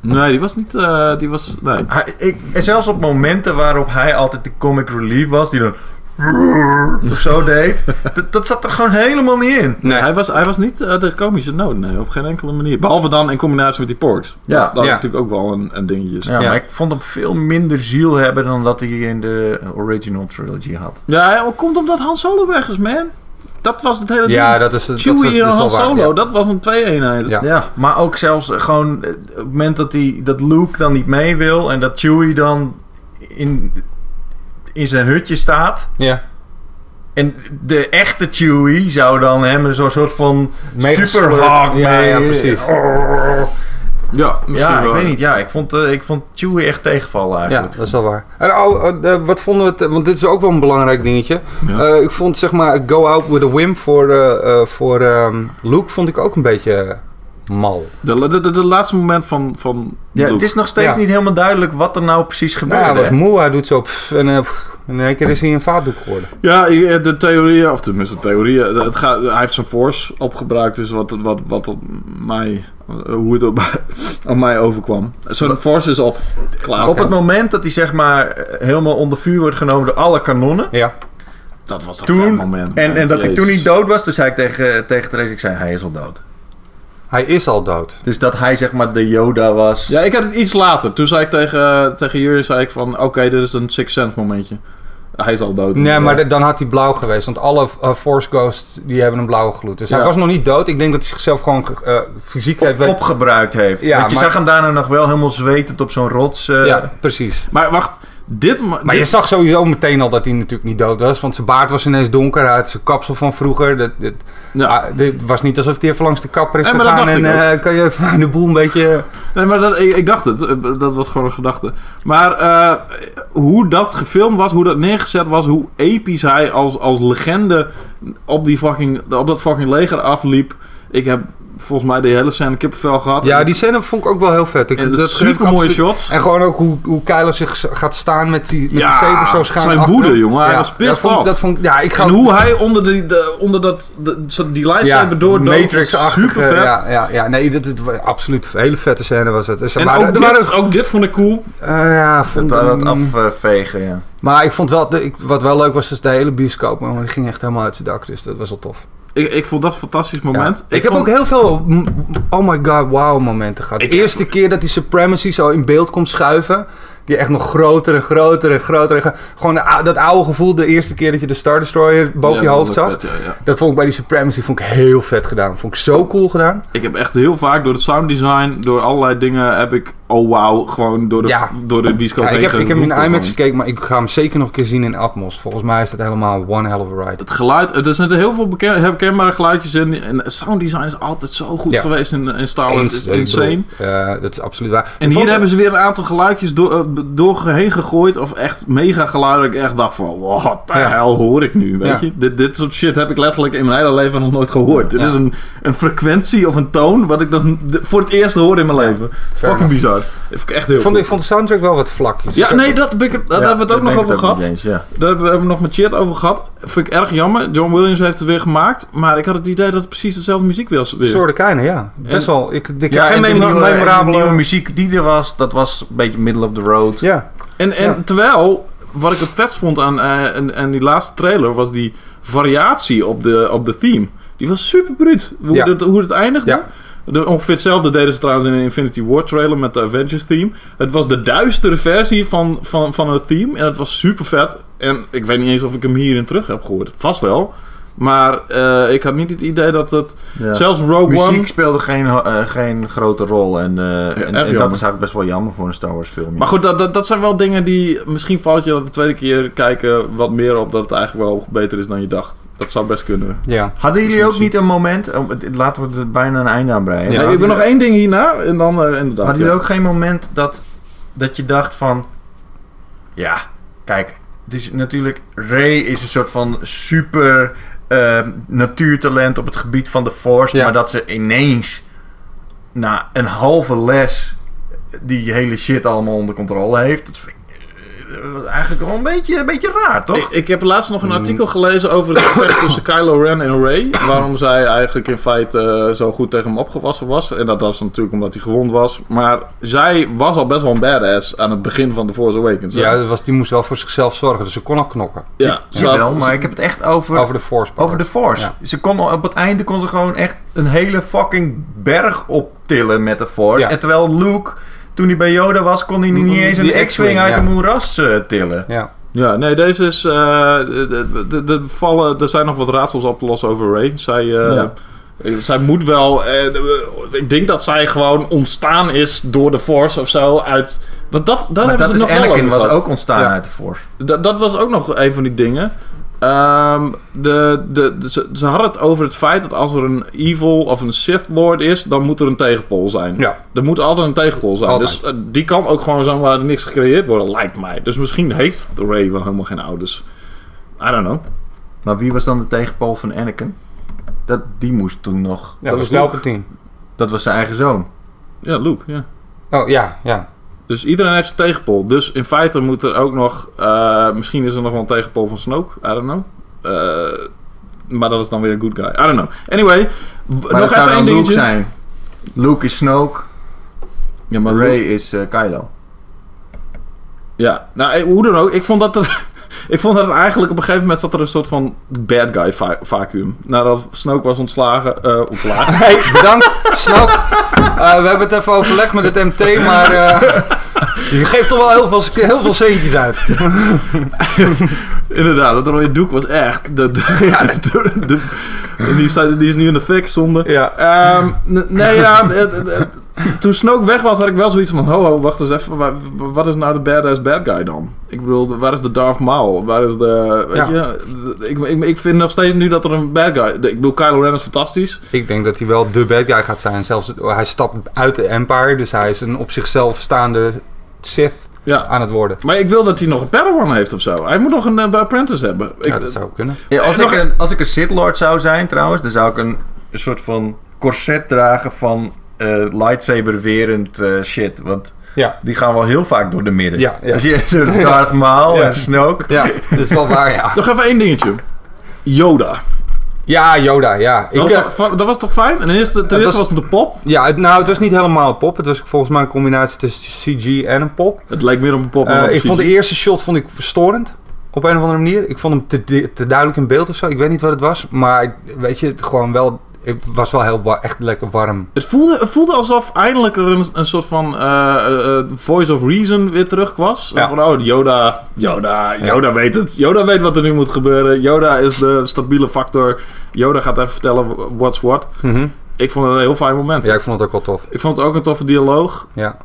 Nee, die was niet... eh, die was... Nee. Hij, ik, en zelfs op momenten waarop hij altijd de comic relief was, die dan of zo deed, dat, dat zat er gewoon helemaal niet in. Nee. Hij, was, hij was niet eh, de komische noot, nee, op geen enkele manier. Behalve dan in combinatie met die porks. Ja. dat is Ja. natuurlijk ook wel een, een dingetje. Ja, Ja. maar ik vond hem veel minder ziel hebben dan dat hij in de original trilogy had. Ja, hij komt omdat Han Solo weg is, man. Dat was het hele ding. Ja, dat is dat was Chewie dus en Han waar, Solo, ja. dat was een twee-eenheid. Ja. Ja, maar ook zelfs gewoon eh, op het moment dat, hij, dat Luke dan niet mee wil en dat Chewie dan in, in zijn hutje staat. Ja. En de echte Chewie zou dan hem een soort van Meegesleurd. superhawk Ja, mee- ja, precies. Ja, misschien Ja, ik weet niet. Ja, ik vond, eh, ik vond Chewie echt tegenvallen Ja, eigenlijk. dat is wel waar. En oh, eh, wat vonden we het, want dit is ook wel een belangrijk dingetje. Ja. Eh, ik vond zeg maar Go Out with a Whim voor, eh, eh, voor ehm, Luke vond ik ook een beetje mal. De, de, de, de laatste moment van, van Ja, Luke. het is nog steeds Ja. niet helemaal duidelijk wat er nou precies Nou, gebeurde. hij was hè? moe, hij doet zo pff, en pff, in één keer is hij een vaatdoek geworden. Ja, de theorieën, of tenminste de theorieën, het gaat, hij heeft zijn force opgebruikt, dus wat, wat, wat op mij, hoe het op, op mij overkwam. Zijn force is op. Klaar. Op het moment dat hij zeg maar eh, helemaal onder vuur wordt genomen door alle kanonnen. Ja. Dat was vet moment. En, en dat hij toen niet dood was, toen zei ik tegen, tegen Therese, ik zei hij is al dood. Hij is al dood. Dus dat hij zeg maar de Yoda was. Ja, ik had het iets later. Toen zei ik tegen, tegen jullie, zei ik van, oké, dit is een Six Sense momentje. Hij is al dood. Nee, maar de- dan had hij blauw geweest. Want alle eh, Force Ghosts die hebben een blauwe gloed. Dus hij was nog niet dood. Ik denk dat hij zichzelf gewoon eh, fysiek heeft... Op, opgebruikt heeft. Ja, Want je maar- zag hem daarna nog wel helemaal zwetend op zo'n rots. eh, ja, precies. Maar wacht, dit... Maar je dit- zag sowieso meteen al dat hij natuurlijk niet dood was. Want zijn baard was ineens donker. Hij had zijn kapsel van vroeger. Dat, dat, Ja. ah, dit was niet alsof hij even langs de kapper is Nee, gegaan. En eh, kan je even de boel een beetje... Nee, maar dat, ik, ik dacht het. Dat was gewoon een gedachte. Maar eh, hoe dat gefilmd was, hoe dat neergezet was, hoe episch hij als, als legende op, die fucking, op dat fucking leger afliep. Ik heb volgens mij de hele scène kippenvel gehad. Ja, die scène vond ik ook wel heel vet. Ik, en dat dat super mooie shots. En gewoon ook hoe, hoe Kylo zich gaat staan met die, met die Ja, saber zo schuin zijn woede, jongen. Hij was pissed dat vond, ik- off. dat vond ik- Ja, ik ga En hoe hij onder, die, de, onder dat, de, die lightsaber door matrix super vet. Ja, ja, ja, nee, dat is absoluut een hele vette scène was het. Dus En waren- ook, dit, waren- ook dit vond ik cool. eh, ja, Dat, vond, dat mm, afvegen, ja. maar ik vond wel, de, ik, wat wel leuk was, is de hele bioscoop, man, die ging echt helemaal uit zijn dak, dus dat was wel tof. Ik, ik vond dat een fantastisch moment. Ik, heb vond- ook heel veel oh my god, wow momenten gehad. De eerste keer dat die Supremacy zo in beeld komt schuiven, Die echt nog groter en groter en groter. En gewoon dat oude gevoel, de eerste keer dat je de Star Destroyer boven je hoofd zag. Vet, ja, ja. Dat vond ik bij die Supremacy vond ik heel vet gedaan. Vond ik zo cool gedaan. Ik heb echt heel vaak door het sounddesign, door allerlei dingen, heb ik, oh wauw, gewoon door de, Ja. door de Ja, ik heb, ik heb hem in IMAX gekeken, maar ik ga hem zeker nog een keer zien in Atmos. Volgens mij is dat helemaal one hell of a ride. Het geluid, er zitten heel veel herkenbare geluidjes in. En sounddesign is altijd zo goed geweest in, in Star Wars. Is insane. bedoel, eh, dat is absoluut waar. En hier hebben ze weer een aantal geluidjes door, eh, door heen gegooid. Of echt mega geluiden. Dat ik echt dacht van, wat de hel hoor ik nu? Weet Ja. je? Dit, dit soort shit heb ik letterlijk in mijn hele leven nog nooit gehoord. Dit Ja. is een, een frequentie of een toon wat ik dan voor het eerst hoor in mijn leven. Fucking enough. bizar. Ik echt heel Ik vond, cool. ik vond de soundtrack wel wat vlakjes. Ja, nee, dat, heb ik, daar Ja, hebben we het ook nog over gehad. eens. Daar hebben we hebben we nog met Chat over gehad. Vind ik erg jammer. John Williams heeft het weer gemaakt. Maar ik had het idee dat het precies dezelfde muziek was. Weer. Soorten keine, ja. Best wel. Ik, ik Ja, en de en nieuwe muziek die er was, dat was een beetje middle of the road. Ja, En, en Ja. terwijl, wat ik het vetst vond aan, eh, en, en die laatste trailer, was die variatie op de, op de theme. Die was super bruut. Hoe, Ja. het, hoe het eindigde. Ja. De, ongeveer hetzelfde deden ze trouwens in de Infinity War trailer met de Avengers theme. Het was de duistere versie van, van, van het theme. En het was super vet. En ik weet niet eens of ik hem hierin terug heb gehoord. Vast wel. Maar eh, ik had niet het idee dat het... Ja. Zelfs Rogue Muziek One... speelde geen, eh, geen grote rol. En, eh, en, en dat is eigenlijk best wel jammer voor een Star Wars film. ja. Maar goed, dat, dat, dat zijn wel dingen die... Misschien valt je de tweede keer kijken wat meer op dat het eigenlijk wel beter is dan je dacht. Dat zou best kunnen. ja. Hadden jullie ook niet een moment... oh, laten we er bijna een einde aan breien. Ja. Ik wil nog één ding hierna en dan inderdaad. Hadden ja. jullie ook geen moment dat, dat je dacht van... Ja, kijk. Het is natuurlijk... Ray is een soort van super eh, natuurtalent op het gebied van de Force. Ja. Maar dat ze ineens... Na een halve les... Die hele shit allemaal onder controle heeft. Dat vind ik eigenlijk wel een beetje, een beetje raar, toch? Ik, ik heb laatst nog een Mm. artikel gelezen over het gevecht tussen Kylo Ren en Rey. Waarom zij eigenlijk in feite eh, zo goed tegen hem opgewassen was. En dat was natuurlijk omdat hij gewond was. Maar zij was al best wel een badass aan het begin van The Force Awakens. hè? Ja, dat was, die moest wel voor zichzelf zorgen, dus ze kon al knokken. ja ze had- maar ik heb het echt over... Over de Force power. Over de Force. Ja. Ze kon, op het einde kon ze gewoon echt een hele fucking berg optillen met de Force. Ja. En terwijl Luke, toen hij bij Yoda was, kon hij niet eens een X-Wing uit ja. een moeras eh, tillen. Ja. Ja, nee, deze is. eh, de, de, de vallen, er zijn nog wat raadsels op te lossen over Ray. Zij, eh, Ja. zij moet wel. eh, ik denk dat zij gewoon ontstaan is door de Force of zo. Uit, want dat, daar Maar hebben dat ze nog wel Anakin over was gehad. ook ontstaan Ja. uit de Force. Dat, dat was ook nog een van die dingen. Ehm, de, de, de- ze, ze hadden het over het feit dat als er een evil of een Sith Lord is, dan moet er een tegenpol zijn. Ja. Er moet altijd een tegenpol zijn. Altijd. Dus eh, die kan ook gewoon zijn waar er niks gecreëerd wordt, lijkt mij. Dus misschien heeft Ray wel helemaal geen ouders. I don't know. Maar wie was dan de tegenpool van Anakin? Dat, die moest toen nog... Ja, Dat was. Palpatine. Dat was zijn eigen zoon. Ja, Luke, ja. Oh, ja, ja. Dus iedereen heeft zijn tegenpol. Dus in feite moet er ook nog... eh, misschien is er nog wel een tegenpol van Snoke. I don't know. Eh, maar dat is dan weer een good guy. I don't know. Anyway. Maar nog dat zou even één dan Luke zijn. Luke is Snoke. Ja, maar Ray is eh, Kylo. Ja, nou hoe dan ook. Ik vond dat er... ik vond dat eigenlijk op een gegeven moment zat er een soort van bad guy va- vacuüm. Nadat Snoke was ontslagen. eh ontslagen. Hey, bedankt, Snoke. Eh, we hebben het even overlegd met het MT, maar eh, je geeft toch wel heel veel, heel veel centjes uit. Inderdaad, dat rode doek was echt... De, de, ja, de, de- die, staat, die is nu in de fik, zonde. Ja. Ehm, nee, ja. toen Snoke weg was, had ik wel zoiets van... Ho, ho, wacht eens even. wa- wa- Wat is nou de badass bad guy dan? Ik bedoel, waar is de Darth Maul? Waar is de... Weet Ja. je? Ik, ik, ik vind nog steeds nu dat er een bad guy... Ik bedoel, Kylo Ren is fantastisch. Ik denk dat hij wel de bad guy gaat zijn. Zelfs, hij stapt uit de Empire, dus hij is een op zichzelf staande Sith Ja. aan het worden. Maar ik wil dat hij nog een Padawan heeft of zo. Hij moet nog een eh, apprentice hebben. Ik, Ja, dat zou kunnen. Ja, als, ik een, als ik een Sith Lord zou zijn trouwens, dan zou ik een, een soort van corset dragen van eh lightsaber-werend eh, shit. Want Ja. die gaan wel heel vaak door de midden. Ja, ja. Als je zo'n Darth Maul Ja. en Snoke... Ja, dat is wel waar, ja. Nog even één dingetje. Yoda. Ja, Yoda, ja. Ik, Dat was, eh, toch, dat was toch fijn? En ten eerste, ten eerste was het de pop. ja, nou, het was niet helemaal een pop. Het was volgens mij een combinatie tussen CG en een pop. Het lijkt meer op een pop. dan op ik een vond de eerste shot vond ik verstorend. Op een of andere manier. Ik vond hem te, te duidelijk in beeld of zo. Ik weet niet wat het was. Maar weet je, gewoon wel het was wel heel echt lekker warm. Het voelde, het voelde alsof eindelijk er een, een soort van uh, voice of reason weer terug was. Ja. Van, oh, Yoda, Yoda, Yoda weet het. Yoda weet wat er nu moet gebeuren. Yoda is de stabiele factor. Yoda gaat even vertellen what's what. Mm Ik vond het een heel fijn moment. Ja, ik vond het ook wel tof. Ik vond het ook een toffe dialoog. Ja.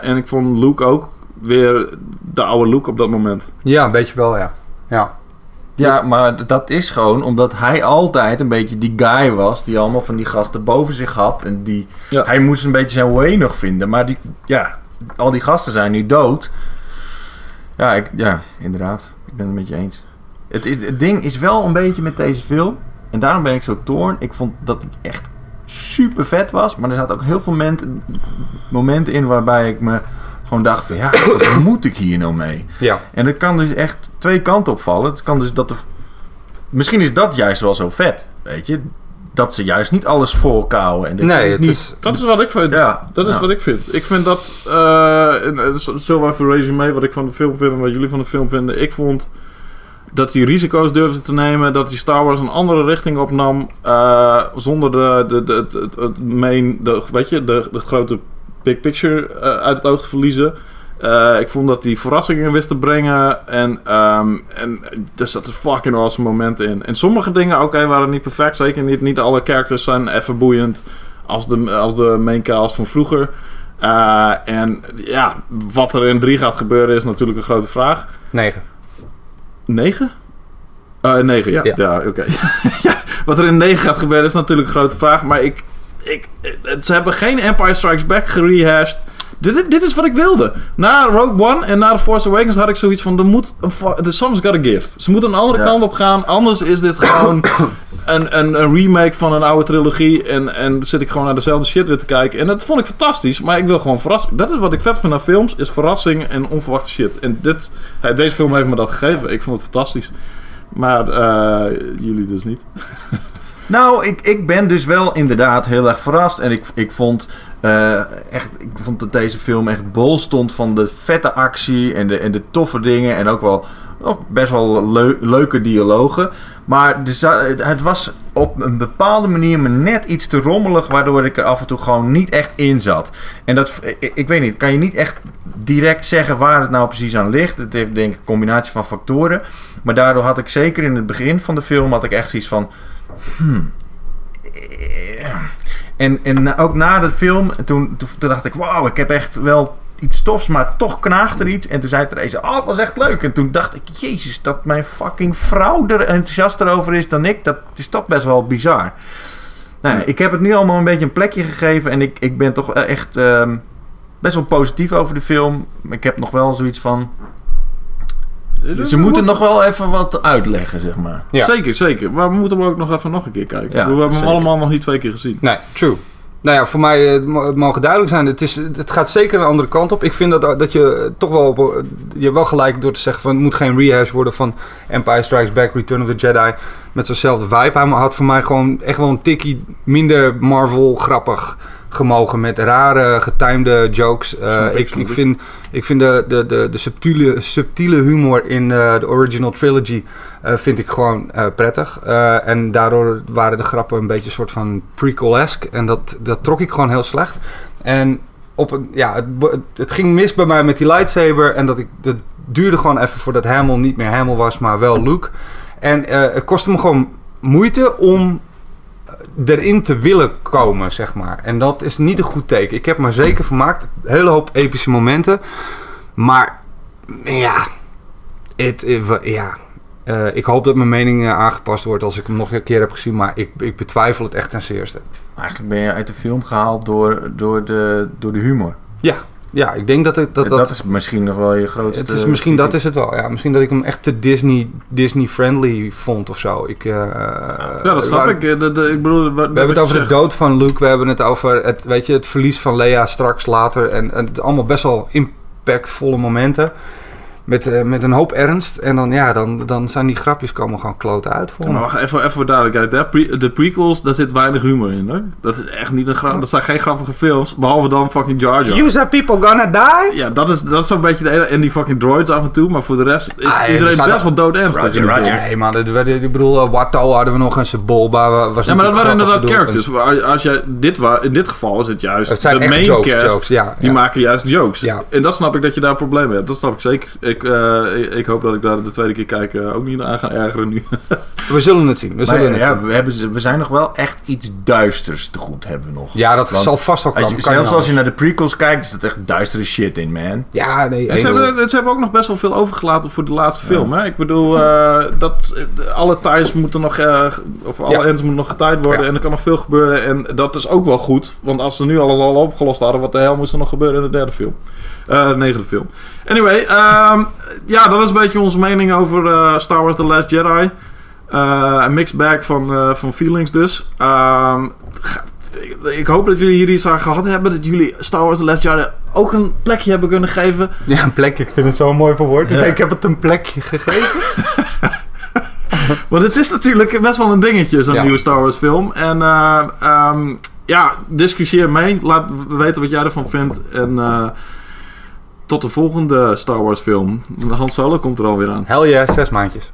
en ik vond Luke ook weer de oude Luke op dat moment. Ja, een beetje wel, ja. Ja. Ja, maar dat is gewoon omdat hij altijd een beetje die guy was die allemaal van die gasten boven zich had. En die, hij moest een beetje zijn way nog vinden. Maar die, ja, al die gasten zijn nu dood. Ja, ik, ja, inderdaad. Ik ben het met je eens. Het, is, het ding is wel een beetje met deze film. En daarom ben ik zo toorn. Ik vond dat het echt super vet was. Maar er zaten ook heel veel momenten, momenten in waarbij ik me gewoon dacht van ja, wat moet ik hier nou mee? Ja. En het kan dus echt twee kanten opvallen. Het kan dus dat de, misschien is dat juist wel zo vet, weet je? Dat ze juist niet alles volkouwen. En nee, is niet... is... dat is wat ik vind. Ja, dat is wat ik vind. Ik vind dat, uh, zo even resume wat ik van de film vind en wat jullie van de film vinden. Ik vond dat hij risico's durfde te nemen, dat hij Star Wars een andere richting opnam, uh, zonder de, de, de, het, het, het main, de, weet je, de, de grote big picture uh, uit het oog te verliezen. Uh, ik vond dat hij verrassingen wist te brengen. En, um, en er zaten fucking awesome momenten in. En sommige dingen, oké, okay, waren niet perfect. Zeker niet, niet alle characters zijn even boeiend als de, als de main cast van vroeger. Uh, en ja, wat er in 3 gaat gebeuren is natuurlijk een grote vraag. 9. 9? Uh, 9, ja. Ja, ja oké. Okay. ja, wat er in 9 gaat gebeuren is natuurlijk een grote vraag. Maar ik, ik, ze hebben geen Empire Strikes Back gerehashed. Dit, dit is wat ik wilde. Na Rogue One en na The Force Awakens had ik zoiets van... Er moet the some's gotta give. Ze moeten een andere kant op gaan. Anders is dit gewoon een, een, een, remake van een oude trilogie. En, en zit ik gewoon naar dezelfde shit weer te kijken. En dat vond ik fantastisch. Maar ik wil gewoon verrassen. Dat is wat ik vet vind aan films. Is verrassing en onverwachte shit. En dit, deze film heeft me dat gegeven. Ik vond het fantastisch. Maar uh, jullie dus niet. Nou, ik, ik ben dus wel inderdaad heel erg verrast. En ik, ik vond uh, echt, ik vond dat deze film echt bol stond van de vette actie en de, en de toffe dingen. En ook wel ook best wel leuke dialogen. Maar de, het was op een bepaalde manier me net iets te rommelig, waardoor ik er af en toe gewoon niet echt in zat. En dat, ik, ik weet niet, kan je niet echt direct zeggen waar het nou precies aan ligt. Het heeft denk ik een combinatie van factoren. Maar daardoor had ik zeker in het begin van de film had ik echt zoiets van Hmm. En, en ook na de film, toen, toen, dacht ik, wauw, ik heb echt wel iets tofs, maar toch knaagt er iets. En toen zei Therese, oh, het was echt leuk. En toen dacht ik, jezus, dat mijn fucking vrouw er enthousiaster over is dan ik, dat is toch best wel bizar. Nou, ik heb het nu allemaal een beetje een plekje gegeven en ik, ik ben toch echt um, best wel positief over de film. Ik heb nog wel zoiets van, ze moeten nog wel even wat uitleggen, zeg maar. Zeker, zeker. Maar we moeten hem ook nog even nog een keer kijken. we hebben hem allemaal nog niet twee keer gezien. Nee, true. Nou ja, voor mij uh, het mogen duidelijk zijn. Het, is, het gaat zeker een andere kant op. Ik vind dat, dat je toch wel... Op, je wel gelijk door te zeggen van... Het moet geen rehash worden van Empire Strikes Back, Return of the Jedi. Met zo'nzelfde vibe. Hij had voor mij gewoon echt wel een tikkie minder Marvel grappig gemogen met rare getimede jokes. Uh, ik, ik, vind, ik vind de, de, de, de subtiele, subtiele humor in uh, de original trilogy uh, vind ik gewoon prettig. en daardoor waren de grappen een beetje een soort van prequel-esque. En dat, dat trok ik gewoon heel slecht. En op een, ja, het, het, ging mis bij mij met die lightsaber. En dat, ik, dat duurde gewoon even voordat Hamill niet meer Hamill was, maar wel Luke. En het kostte me gewoon moeite om erin te willen komen, zeg maar. En dat is niet een goed teken. Ik heb me zeker vermaakt. Een hele hoop epische momenten. Maar ja, het, ja. Uh, ik hoop dat mijn mening uh, aangepast wordt als ik hem nog een keer heb gezien. Maar ik, ik betwijfel het echt ten zeerste. Eigenlijk ben je uit de film gehaald door, door, de, door de humor. Ja, ja, ik denk dat het, dat, dat... Dat is misschien nog wel je grootste... Het is, misschien dat is het wel, ja. Misschien dat ik hem echt te Disney, Disney-friendly vond of zo. Ik, uh, ja, dat snap ik. De, de, ik bedoel, we hebben het over de dood van Luke. We hebben het over het, weet je, het verlies van Leia straks later. En, en het allemaal best wel impactvolle momenten. Met, uh, met een hoop ernst. En dan, ja, dan, dan zijn die grapjes komen gewoon kloten uit voor ja, maar wacht, even, even voor duidelijkheid. Pre de prequels, daar zit weinig humor in. Hoor. Dat, is echt niet een gra dat zijn geen grappige films. Behalve dan fucking Jar Jar. You said people gonna die? Ja, dat is, dat is zo'n beetje de ene. En die fucking droids af en toe. Maar voor de rest is ah, iedereen best wel dood ernstig. Roger, Roger. Nee man, ik bedoel, uh, Watto hadden we nog een Sebulba. Was ja, maar dat waren inderdaad characters. En... Als jij, dit wa in dit geval is het juist het zijn de main jokes, cast. Jokes, ja, die maken juist jokes. Ja. En dat snap ik dat je daar mee hebt. Dat snap ik zeker. Ik, uh, ik, hoop dat ik daar de tweede keer kijken ook niet aan ga ergeren nu. we zullen het zien. We, zullen maar, het ja, zien. We, hebben, we zijn nog wel echt iets duisters te goed hebben we nog. Ja, dat Want zal vast wel komen. Zelfs als je naar de prequels kijkt, is het echt duistere shit in, man. Ja, nee. Ze hebben, ze hebben ook nog best wel veel overgelaten voor de laatste film. Hè? Ik bedoel, uh, dat, alle ties moeten nog, uh, of alle ja. ends moeten nog getaaid worden. En er kan nog veel gebeuren. En dat is ook wel goed. Want als ze nu alles al opgelost hadden, wat de hel moest er nog gebeuren in de derde film? Uh, negende film. Anyway, um, ja, dat is een beetje onze mening over uh, Star Wars The Last Jedi. Uh, een mixed bag van, van feelings dus. Um, ik hoop dat jullie hier iets aan gehad hebben. Dat jullie Star Wars The Last Jedi ook een plekje hebben kunnen geven. Ja, een plekje. Ik vind het zo mooi verwoord. Ja. Ik heb het een plekje gegeven. Want het is natuurlijk best wel een dingetje, zo'n ja. nieuwe Star Wars film. En uh, um, ja, discussieer mee. Laat weten wat jij ervan vindt. En tot de volgende Star Wars film. Hans Solo komt er alweer aan. Hell yeah, zes maandjes.